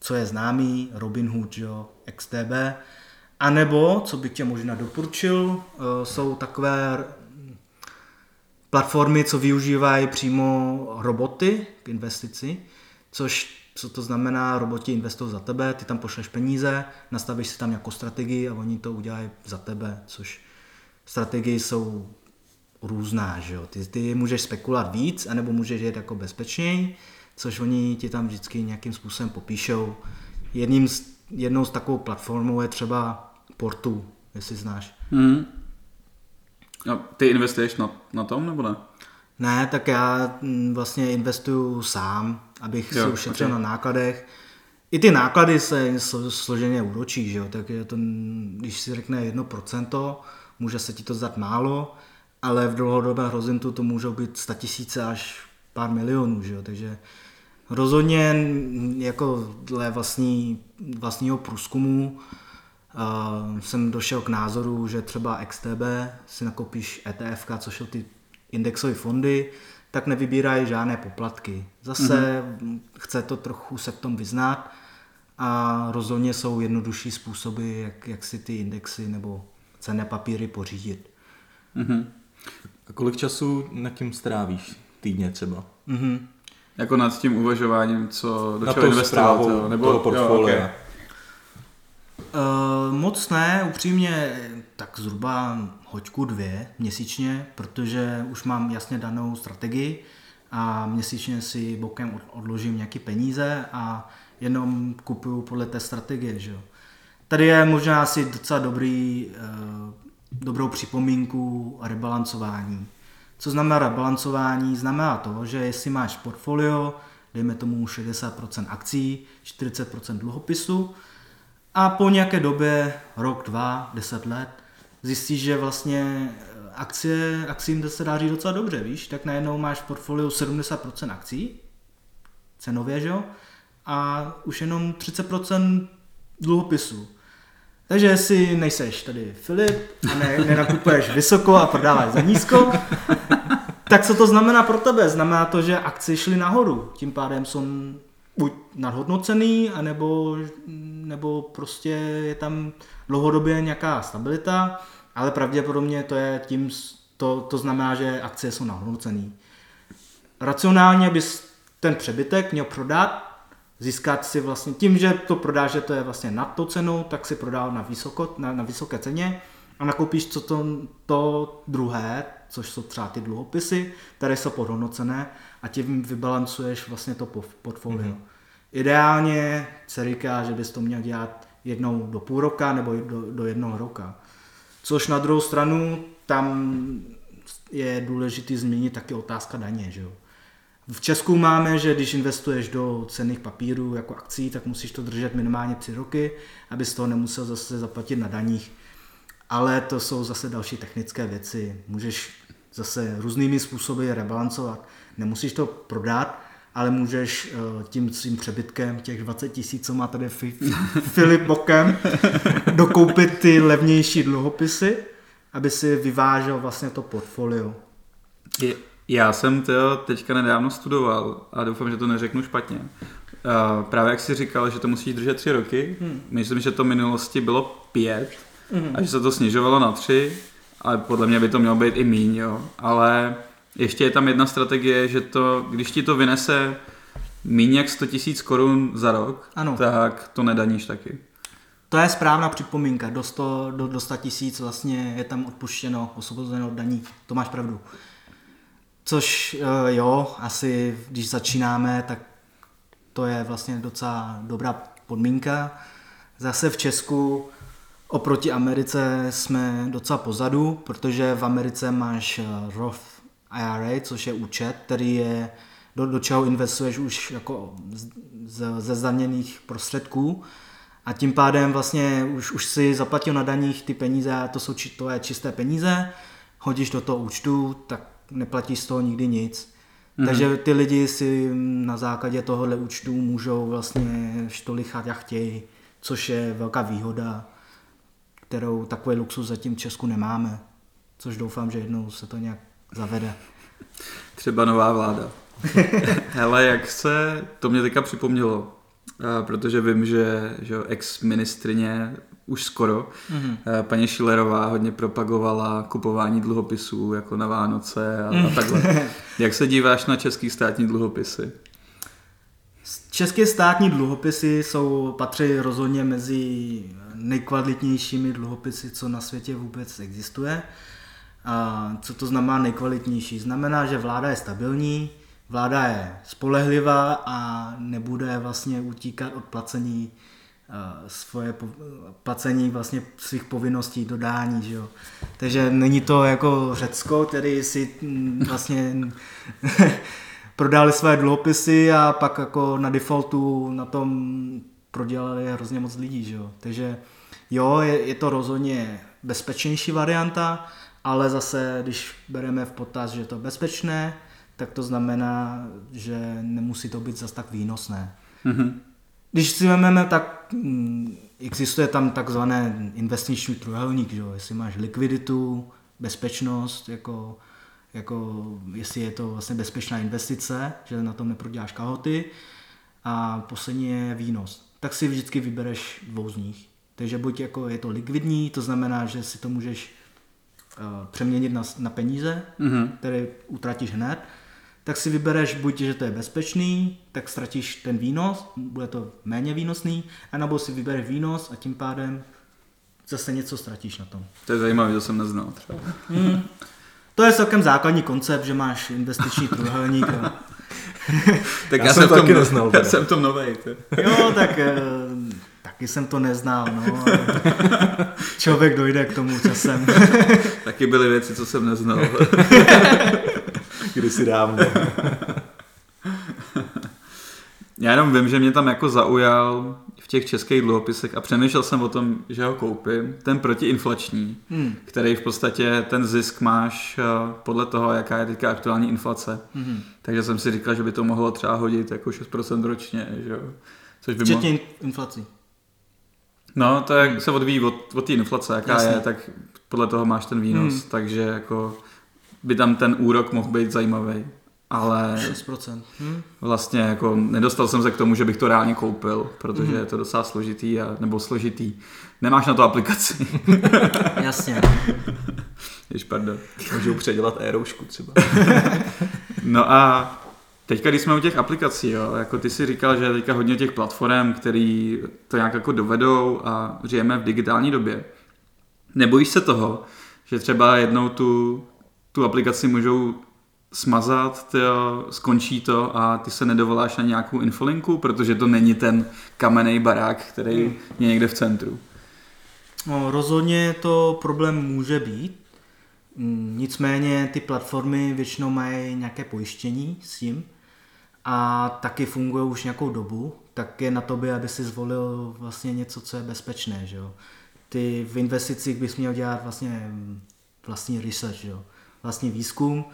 co je známý, Robinhood, jo, XTB, a nebo, co bych tě možná doporučil, uh, jsou takové platformy, co využívají přímo roboty k investici, což co to znamená, roboti investují za tebe, ty tam pošleš peníze, nastavíš si tam nějakou strategii a oni to udělají za tebe, což strategie jsou různá, že jo. Ty, ty můžeš spekulovat víc, anebo můžeš jít jako bezpečněji, což oni ti tam vždycky nějakým způsobem popíšou. Jedním z, jednou z takovou platformou je třeba Portu, jestli znáš. Mm. A ty investuješ na, na tom, nebo ne? Ne, tak já mm, vlastně investuju sám, abych jo, si ušetřil okay. na nákladech. I ty náklady se složeně úročí, že jo? tak je to, když si řekne 1%, může se ti to zdát málo, ale v dlouhodobém horizontu to můžou být 100 tisíce až pár milionů, že jo? takže rozhodně jako dle vlastní, vlastního průzkumu uh, jsem došel k názoru, že třeba XTB si nakoupíš ETF, což jsou ty indexové fondy, tak nevybírají žádné poplatky. Zase mm-hmm. chce to trochu se v tom vyznat a rozhodně jsou jednodušší způsoby, jak, jak si ty indexy nebo cenné papíry pořídit. Mm-hmm. A kolik času nad tím strávíš týdně třeba? Mm-hmm. Jako nad tím uvažováním, co do čeho investovat, nebo toho portfolia. Jo, okay. Uh, moc ne, upřímně tak zhruba hoďku dvě měsíčně, protože už mám jasně danou strategii a měsíčně si bokem odložím nějaké peníze a jenom kupuju podle té strategie, že jo. Tady je možná asi docela dobrý, eh, dobrou připomínku rebalancování. Co znamená rebalancování? Znamená to, že jestli máš portfolio, dejme tomu 60% akcí, 40% dluhopisu a po nějaké době, rok, dva, deset let, zjistíš, že vlastně akcie, akcím se dá říct docela dobře, víš, tak najednou máš v portfoliu 70% akcí, cenově, že jo, a už jenom 30% dluhopisů. Takže jestli nejseš tady Filip a ne, nenakupuješ vysoko a prodáváš za nízko, tak co to znamená pro tebe? Znamená to, že akcie šly nahoru. Tím pádem jsou buď nadhodnocený, anebo, nebo prostě je tam dlouhodobě nějaká stabilita, ale pravděpodobně to je tím, to, to znamená, že akcie jsou nadhodnocený. Racionálně bys ten přebytek měl prodat, získat si vlastně, tím, že to prodáš, že to je vlastně nad tou cenou, tak si prodal na, vysoko, na, na vysoké ceně a nakoupíš co to, to druhé, což jsou třeba ty dluhopisy, které jsou podhodnocené a tím vybalancuješ vlastně to portfolio. Mm-hmm. Ideálně se říká, že bys to měl dělat jednou do půl roka nebo do, do jednoho roka. Což na druhou stranu tam je důležité změnit taky otázka daně. Že jo? V Česku máme, že když investuješ do cenných papírů jako akcí, tak musíš to držet minimálně tři roky, aby z toho nemusel zase zaplatit na daních. Ale to jsou zase další technické věci. Můžeš zase různými způsoby rebalancovat. Nemusíš to prodat, ale můžeš eh, tím svým přebytkem těch 20 tisíc, co má tady Filip bokem, dokoupit ty levnější dluhopisy, aby si vyvážel vlastně to portfolio. Já jsem to teďka nedávno studoval a doufám, že to neřeknu špatně. Uh, právě jak jsi říkal, že to musíš držet tři roky, hmm. myslím, že to v minulosti bylo pět hmm. a že se to snižovalo na tři, ale podle mě by to mělo být i míň, jo. Ale ještě je tam jedna strategie, že to, když ti to vynese méně jak 100 tisíc korun za rok, ano. tak to nedaníš taky. To je správná připomínka. Do 100, do, do 100 tisíc vlastně je tam odpuštěno, osvobozeno od daní. To máš pravdu. Což eh, jo, asi když začínáme, tak to je vlastně docela dobrá podmínka. Zase v Česku oproti Americe jsme docela pozadu, protože v Americe máš eh, Roth IRA, což je účet, který je, do, do čeho investuješ už jako z, ze zdaněných prostředků a tím pádem vlastně už, už si zaplatil na daních ty peníze a to jsou to je čisté peníze, hodíš do toho účtu, tak neplatíš z toho nikdy nic. Mm-hmm. Takže ty lidi si na základě tohohle účtu můžou vlastně štolichat jak chtějí, což je velká výhoda, kterou takový luxus zatím v Česku nemáme. Což doufám, že jednou se to nějak zavede. Třeba nová vláda. Hele, jak se, to mě teďka připomnělo, protože vím, že, že ex-ministrině už skoro. Mm-hmm. Paní Šilerová hodně propagovala kupování dluhopisů jako na Vánoce a, mm. a takhle. Jak se díváš na český státní dluhopisy? České státní dluhopisy jsou, patří rozhodně mezi nejkvalitnějšími dluhopisy, co na světě vůbec existuje. A co to znamená nejkvalitnější? Znamená, že vláda je stabilní, vláda je spolehlivá a nebude vlastně utíkat od placení svoje placení vlastně svých povinností, dodání, že jo. Takže není to jako Řecko, který si mm, vlastně prodali své dluhopisy a pak jako na defaultu na tom prodělali hrozně moc lidí, že jo. Takže jo, je, je to rozhodně bezpečnější varianta, ale zase, když bereme v potaz, že je to bezpečné, tak to znamená, že nemusí to být zase tak výnosné. Mm-hmm. Když si vezmeme, tak mm, existuje tam takzvané investiční trojuhelník, že jo? jestli máš likviditu, bezpečnost, jako, jako jestli je to vlastně bezpečná investice, že na tom neproděláš kahoty a poslední je výnos. Tak si vždycky vybereš dvou z nich. Takže buď jako je to likvidní, to znamená, že si to můžeš přeměnit na, na peníze, mm-hmm. které utratíš hned, tak si vybereš buď, že to je bezpečný, tak ztratíš ten výnos, bude to méně výnosný, anebo si vybereš výnos a tím pádem zase něco ztratíš na tom. To je zajímavé, to jsem neznal třeba. Hmm. To je celkem základní koncept, že máš investiční trojhelník. A... tak já, já jsem, jsem taky neznal. Já jsem tom novej. jo, tak, eh, tak Taky jsem to neznal, no. Člověk dojde k tomu časem. Taky byly věci, co jsem neznal. Kdysi dávno. Já jenom vím, že mě tam jako zaujal v těch českých dluhopisech a přemýšlel jsem o tom, že ho koupím, ten protiinflační, Hmm. který v podstatě ten zisk máš eh, podle toho, jaká je teďka aktuální inflace. Mhm. Takže jsem si říkal, že by to mohlo třeba hodit jako 6% ročně, že jo. Což by. Včetně in- inflací. No, to je, se odvíjí od, od té inflace, jaká Jasně. je, tak podle toho máš ten výnos, Hmm. takže jako by tam ten úrok mohl být zajímavý. Ale 6%. Hm? vlastně jako nedostal jsem se k tomu, že bych to reálně koupil, protože Mhm. je to docela složitý, a, nebo složitý. Nemáš na to aplikaci. Jasně. Jež, pardon. Můžou předělat e-roušku třeba. No a teďka, když jsme u těch aplikací, jo, jako ty si říkal, že je teďka hodně těch platform, který to nějak jako dovedou a žijeme v digitální době. Nebojíš se toho, že třeba jednou tu, tu aplikaci můžou smazat, tyjo, skončí to a ty se nedovoláš na nějakou infolinku, protože to není ten kamenný barák, který je někde v centru. No, rozhodně to problém může být. Mm, Nicméně ty platformy většinou mají nějaké pojištění s tím a taky fungují už nějakou dobu, tak je na tobě, aby si zvolil vlastně něco, co je bezpečné. Že jo? Ty v investicích bys měl dělat vlastně vlastní research, že jo? vlastní výzkum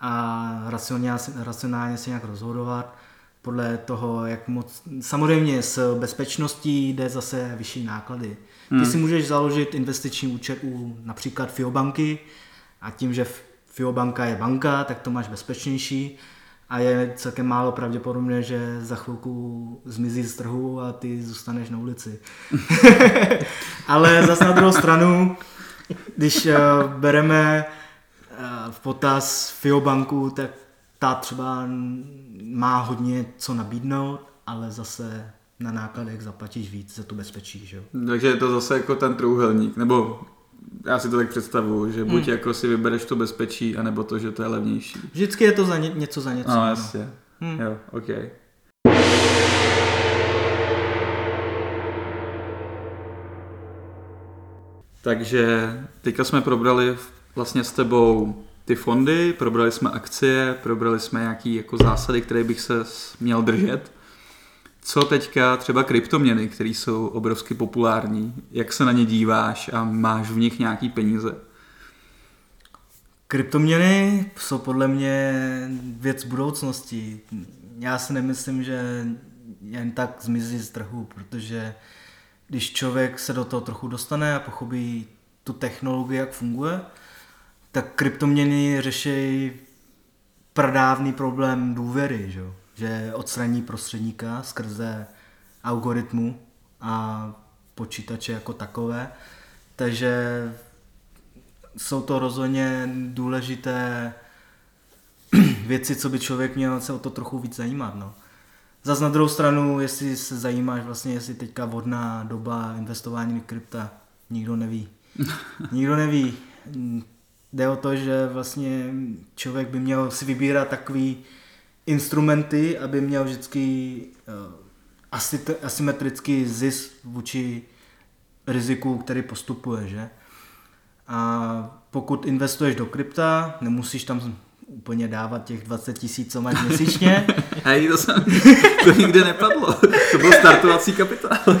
a racionálně, racionálně se nějak rozhodovat podle toho, jak moc... Samozřejmě s bezpečností jde zase vyšší náklady. Ty Hmm. si můžeš založit investiční účet u například Fiobanky a tím, že Fiobanka je banka, tak to máš bezpečnější a je celkem málo pravděpodobné, že za chvilku zmizí z trhu a ty zůstaneš na ulici. Ale zase na druhou stranu, když uh, bereme uh, v potaz Fiobanku, tak ta třeba má hodně co nabídnout, ale zase na nákladech zaplatíš víc za tu bezpečí, že? Takže je to zase jako ten trouhelník, nebo já si to tak představuju, že buď Hmm. jako si vybereš to bezpečí, anebo to, že to je levnější. Vždycky je to za ně, něco za něco. No, no. jasně. Hm. Jo, ok. Takže teďka jsme probrali vlastně s tebou ty fondy, probrali jsme akcie, probrali jsme nějaký jako zásady, které bych se měl držet. Co teďka třeba kryptoměny, které jsou obrovsky populární, jak se na ně díváš a máš v nich nějaký peníze? Kryptoměny jsou podle mě věc budoucnosti. Já si nemyslím, že jen tak zmizí z trhu, protože když člověk se do toho trochu dostane a pochopí tu technologii, jak funguje, tak kryptoměny řeší pradávný problém důvěry, že? Že odstraní prostředníka skrze algoritmu a počítače jako takové. Takže jsou to rozhodně důležité věci, co by člověk měl se o to trochu víc zajímat. No. Zas na druhou stranu, jestli se zajímáš vlastně, jestli teďka vodná doba investování do krypta, nikdo neví. Nikdo neví. Jde o to, že vlastně člověk by měl si vybírat takový instrumenty, aby měl vždycky eh, asymetrický zisk vůči riziku, který postupuje, že? A pokud investuješ do krypta, nemusíš tam úplně dávat těch 20 tisíc, co máš měsíčně, Hej, to, jsem, to nikde nepadlo. To byl startovací kapitál.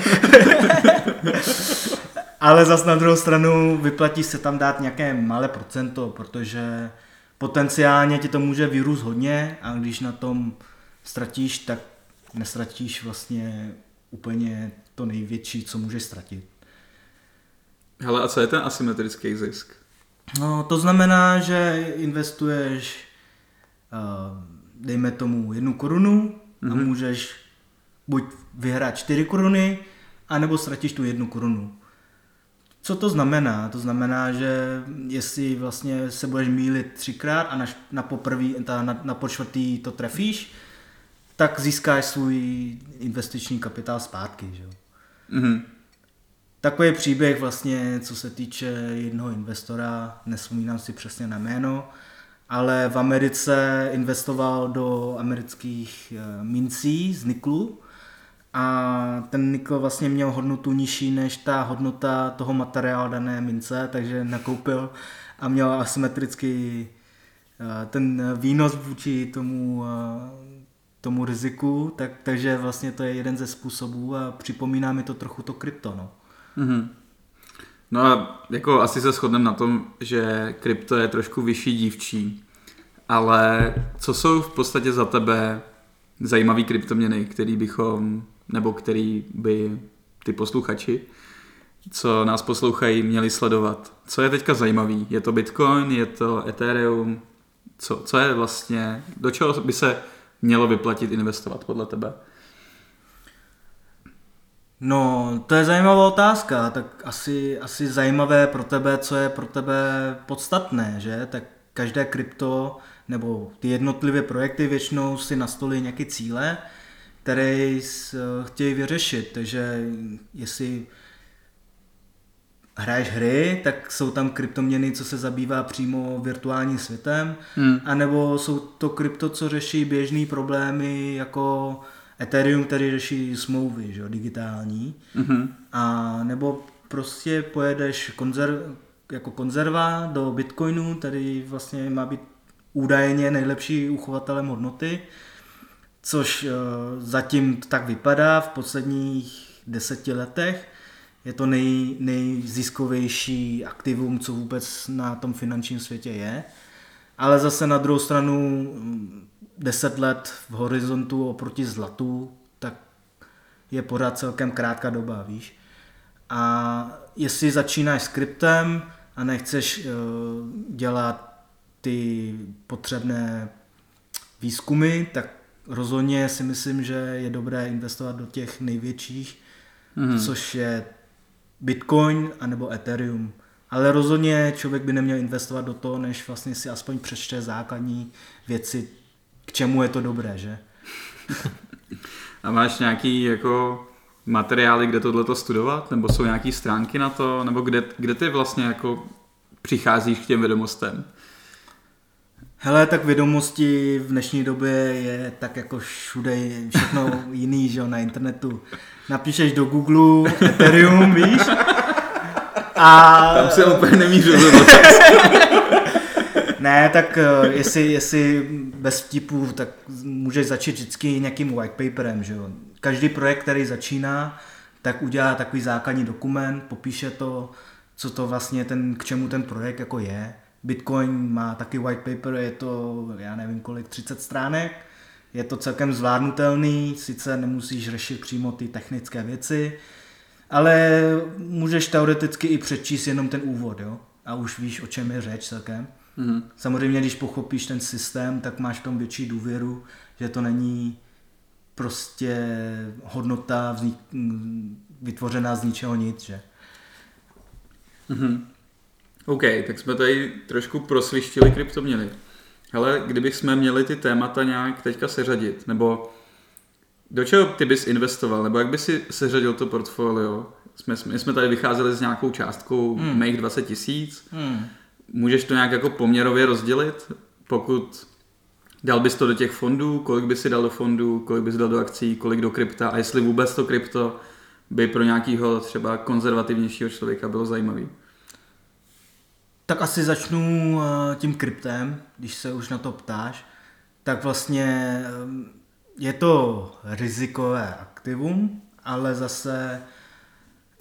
ale zas na druhou stranu vyplatí se tam dát nějaké malé procento, protože potenciálně ti to může vyrůst hodně a když na tom ztratíš, tak nestratíš vlastně úplně to největší, co můžeš ztratit. Hele, a co je ten asymetrický zisk? No, to znamená, že investuješ, eh, dejme tomu, jednu korunu a Mhm. můžeš buď vyhrát čtyři koruny, anebo ztratíš tu jednu korunu. Co to znamená? To znamená, že jestli vlastně se budeš mílit třikrát a na, na poprvý, ta, na, na počtvrtý to trefíš, tak získáš svůj investiční kapitál zpátky. Že? Mhm. Takový příběh vlastně, co se týče jednoho investora, nesvomínám si přesně na jméno, ale v Americe investoval do amerických eh, mincí z niklu a ten nikl vlastně měl hodnotu nižší než ta hodnota toho materiálu dané mince, takže nakoupil a měl asymetrický eh, ten výnos vůči tomu, eh, tomu riziku, tak, takže vlastně to je jeden ze způsobů a připomíná mi to trochu to krypto. No. Mm-hmm. No a jako asi se shodneme na tom, že krypto je trošku vyšší dívčí, ale co jsou v podstatě za tebe zajímavý kryptoměny, který bychom, nebo který by ty posluchači, co nás poslouchají, měli sledovat? Co je teďka zajímavý? Je to Bitcoin, je to Ethereum? Co, co je vlastně, do čeho by se mělo vyplatit investovat podle tebe? No, to je zajímavá otázka, tak asi, asi zajímavé pro tebe, co je pro tebe podstatné, že? Tak každé krypto nebo ty jednotlivé projekty většinou si nastolí nějaké cíle, které chtějí vyřešit, takže jestli hraješ hry, tak jsou tam kryptoměny, co se zabývá přímo virtuálním světem, hmm. anebo jsou to krypto, co řeší běžné problémy jako Ethereum, který řeší smlouvy, že, digitální, mm-hmm. a nebo prostě pojedeš konzerv, jako konzerva do Bitcoinu, který vlastně má být údajně nejlepší uchovatelem hodnoty, což uh, zatím tak vypadá v posledních deseti letech. Je to nej, nejziskovější aktivum, co vůbec na tom finančním světě je. Ale zase na druhou stranu 10 let v horizontu oproti zlatu, tak je pořád celkem krátká doba, víš. A jestli začínáš skriptem a nechceš uh, dělat ty potřebné výzkumy, tak rozhodně si myslím, že je dobré investovat do těch největších, mm. což je Bitcoin anebo Ethereum. Ale rozhodně člověk by neměl investovat do toho, než vlastně si aspoň přečte základní věci k čemu je to dobré, že? A máš nějaký jako materiály, kde tohle studovat? Nebo jsou nějaké stránky na to? Nebo kde, kde ty vlastně jako přicházíš k těm vědomostem? Hele, tak vědomosti v dnešní době je tak jako všude všechno jiný, že jo, na internetu. Napíšeš do Google Ethereum, víš? A... Tam se úplně nemířil. Ne, tak eh, jestli, jestli bez vtipů, tak můžeš začít vždycky nějakým white paperem, že jo. Každý projekt, který začíná, tak udělá takový základní dokument, popíše to, co to vlastně ten, k čemu ten projekt jako je. Bitcoin má taky white paper, je to, já nevím kolik, 30 stránek. Je to celkem zvládnutelný, sice nemusíš řešit přímo ty technické věci, ale můžeš teoreticky i přečíst jenom ten úvod, jo? A už víš, o čem je řeč celkem. Mm. Samozřejmě, když pochopíš ten systém, tak máš v tom větší důvěru, že to není prostě hodnota vznik, vytvořená z ničeho nic, že? Mm-hmm. OK, tak jsme tady trošku prosvištili kryptoměny. Ale kdybychom měli ty témata nějak teďka seřadit, nebo do čeho ty bys investoval, nebo jak bys si seřadil to portfolio? Jsme, my jsme tady vycházeli s nějakou částkou hmm. mých 20 tisíc. Hmm Můžeš to nějak jako poměrově rozdělit? Pokud dal bys to do těch fondů, kolik bys si dal do fondů, kolik bys dal do akcí, kolik do krypta a jestli vůbec to krypto by pro nějakého třeba konzervativnějšího člověka bylo zajímavý? Tak asi začnu eh, tím kryptem, když se už na to ptáš. Tak vlastně eh, je to rizikové aktivum, ale zase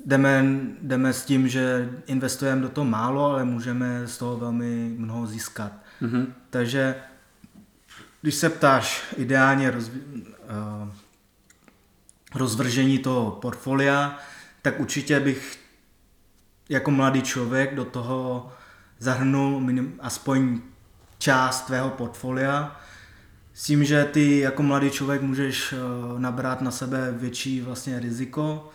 jdeme, jdeme s tím, že investujeme do toho málo, ale můžeme z toho velmi mnoho získat. Mm-hmm. Takže když se ptáš ideálně roz, uh, rozvržení toho portfolia, tak určitě bych jako mladý člověk do toho zahrnul minim, aspoň část tvého portfolia, s tím, že ty jako mladý člověk můžeš uh, nabrat na sebe větší vlastně riziko,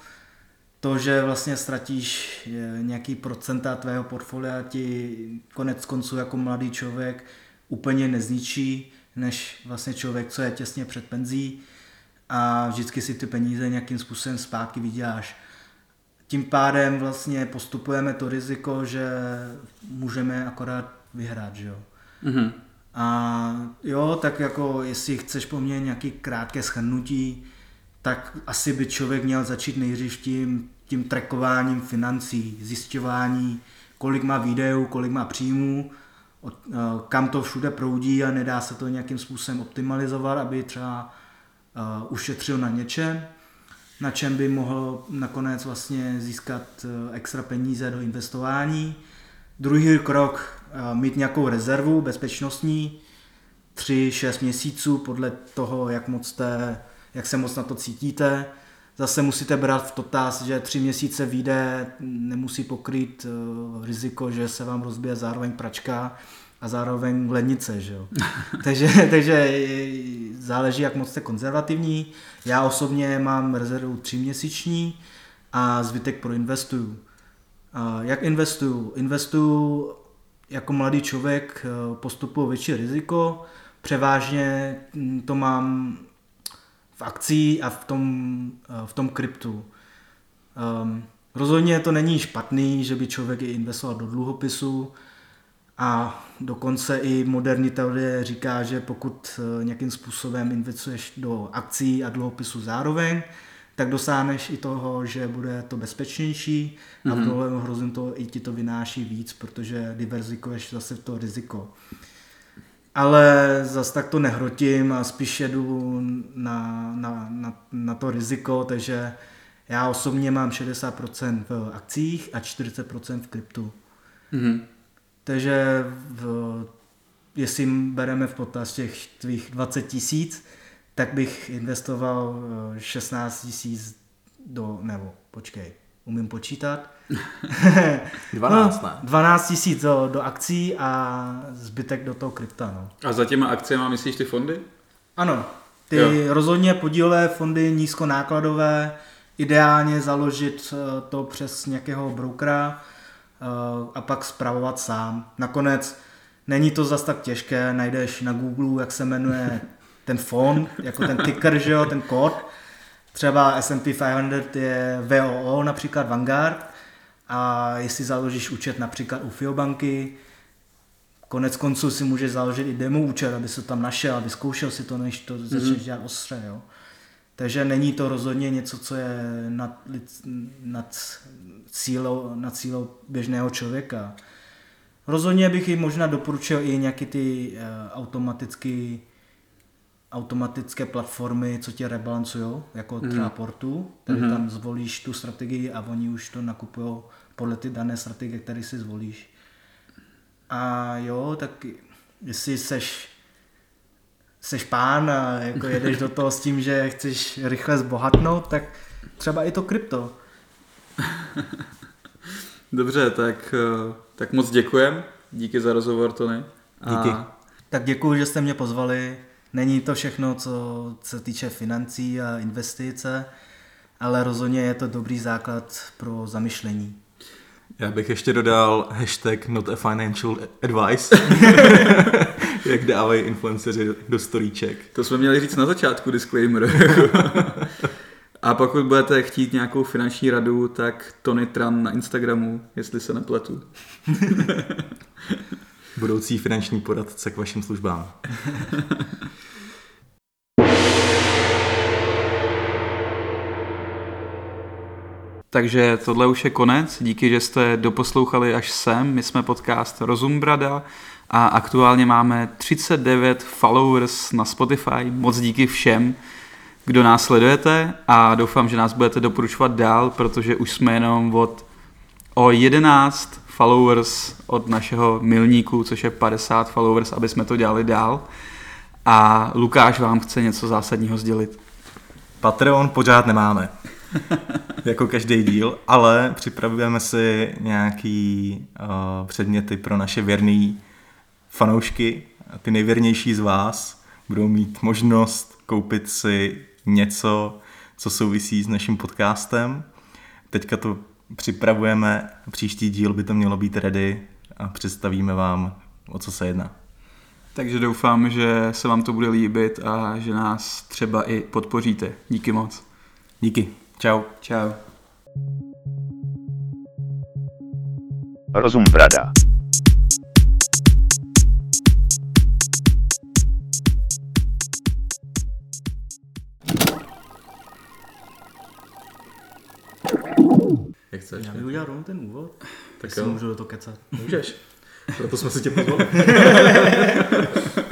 to, že vlastně ztratíš nějaký procenta tvého portfolia ti konec konců jako mladý člověk úplně nezničí, než vlastně člověk, co je těsně před penzí a vždycky si ty peníze nějakým způsobem zpátky vyděláš. Tím pádem vlastně postupujeme to riziko, že můžeme akorát vyhrát, že jo. Mm-hmm. A jo, tak jako jestli chceš po mně nějaký krátké schrnutí, tak asi by člověk měl začít nejdřív tím, tím trackováním financí, zjišťování, kolik má výdejů, kolik má příjmů, od, uh, kam to všude proudí a nedá se to nějakým způsobem optimalizovat, aby třeba uh, ušetřil na něčem, na čem by mohl nakonec vlastně získat uh, extra peníze do investování. Druhý krok, uh, mít nějakou rezervu bezpečnostní, 3-6 měsíců podle toho, jak moc, jste, jak se moc na to cítíte. Zase musíte brát v totaz, že tři měsíce vyjde, nemusí pokrýt uh, riziko, že se vám rozbije zároveň pračka a zároveň lednice, že jo. takže, takže záleží, jak moc jste konzervativní. Já osobně mám rezervu tři měsíční a zbytek proinvestuju. Uh, jak investuju? Investuju jako mladý člověk, uh, postupuji větší riziko, převážně hm, to mám v akcí a v tom, v tom kryptu. Um, rozhodně to není špatný, že by člověk i investoval do dluhopisu a dokonce i moderní teorie říká, že pokud eh, nějakým způsobem investuješ do akcí a dluhopisu zároveň, tak dosáhneš i toho, že bude to bezpečnější a v dlouhém hrozím to i ti to vynáší víc, protože diverzikuješ zase to riziko ale zase tak to nehrotím a spíš jedu na, na, na, na to riziko, takže já osobně mám 60% v akcích a 40% v kryptu. Mm-hmm. Takže v, jestli bereme v potaz těch tvých 20 tisíc, tak bych investoval 16 eh, tisíc do, nebo počkej, umím počítat, 12, no, ne? 12 tisíc do, do akcí a zbytek do toho krypta. No. A za těma akciemi myslíš ty fondy? Ano, ty jo. rozhodně podílové fondy nízkonákladové, ideálně založit eh, to přes nějakého brokera a pak zpravovat sám. Nakonec není to zas tak těžké, najdeš na Google, jak se jmenuje ten fond, jako ten ticker, že jo, ten kód. Třeba S&P 500 je VOO, například Vanguard a jestli založíš účet například u Fiobanky, konec konců si můžeš založit i demo účet, aby se tam našel a vyzkoušel si to, než to začneš mm-hmm. dělat ostře. Jo. Takže není to rozhodně něco, co je nad, nad, cílou, nad cílou běžného člověka. Rozhodně bych jim možná doporučil i nějaké ty uh, automaticky automatické platformy, co tě rebalancují, jako mm. třeba Portu, tady mm. tam zvolíš tu strategii a oni už to nakupují podle ty dané strategie, které si zvolíš. A jo, tak jestli seš, seš pán a jako jedeš do toho s tím, že chceš rychle zbohatnout, tak třeba i to krypto. Dobře, tak, eh, tak moc děkujem. Díky za rozhovor, Tony. Díky. A... Tak děkuji, že jste mě pozvali. Není to všechno, co se týče financí a investice, ale rozhodně je to dobrý základ pro zamyšlení. Já bych ještě dodal hashtag not a financial advice, jak dávají influenceři do storíček. To jsme měli říct na začátku, disclaimer. a pokud budete chtít nějakou finanční radu, tak Tony Tran na Instagramu, jestli se nepletu. Budoucí finanční poradce k vašim službám. Takže tohle už je konec. Díky, že jste doposlouchali až sem. My jsme podcast Rozumbrada a aktuálně máme 39 followers na Spotify. Moc díky všem, kdo nás sledujete a doufám, že nás budete doporučovat dál, protože už jsme jenom od o 11 followers od našeho milníku, což je 50 followers, aby jsme to dělali dál. A Lukáš vám chce něco zásadního sdělit. Patreon pořád nemáme. jako každý díl, ale připravujeme si nějaký uh, předměty pro naše věrný fanoušky. Ty nejvěrnější z vás budou mít možnost koupit si něco, co souvisí s naším podcastem. Teďka to připravujeme, příští díl by to mělo být ready a představíme vám, o co se jedná. Takže doufám, že se vám to bude líbit a že nás třeba i podpoříte. Díky moc. Díky. Čau. Čau. Rozum brada. Jak chceš? Já bych udělal rovnou ten úvod, tak Tak si můžu do toho kecat. můžeš. Proto jsme si tě pozvali.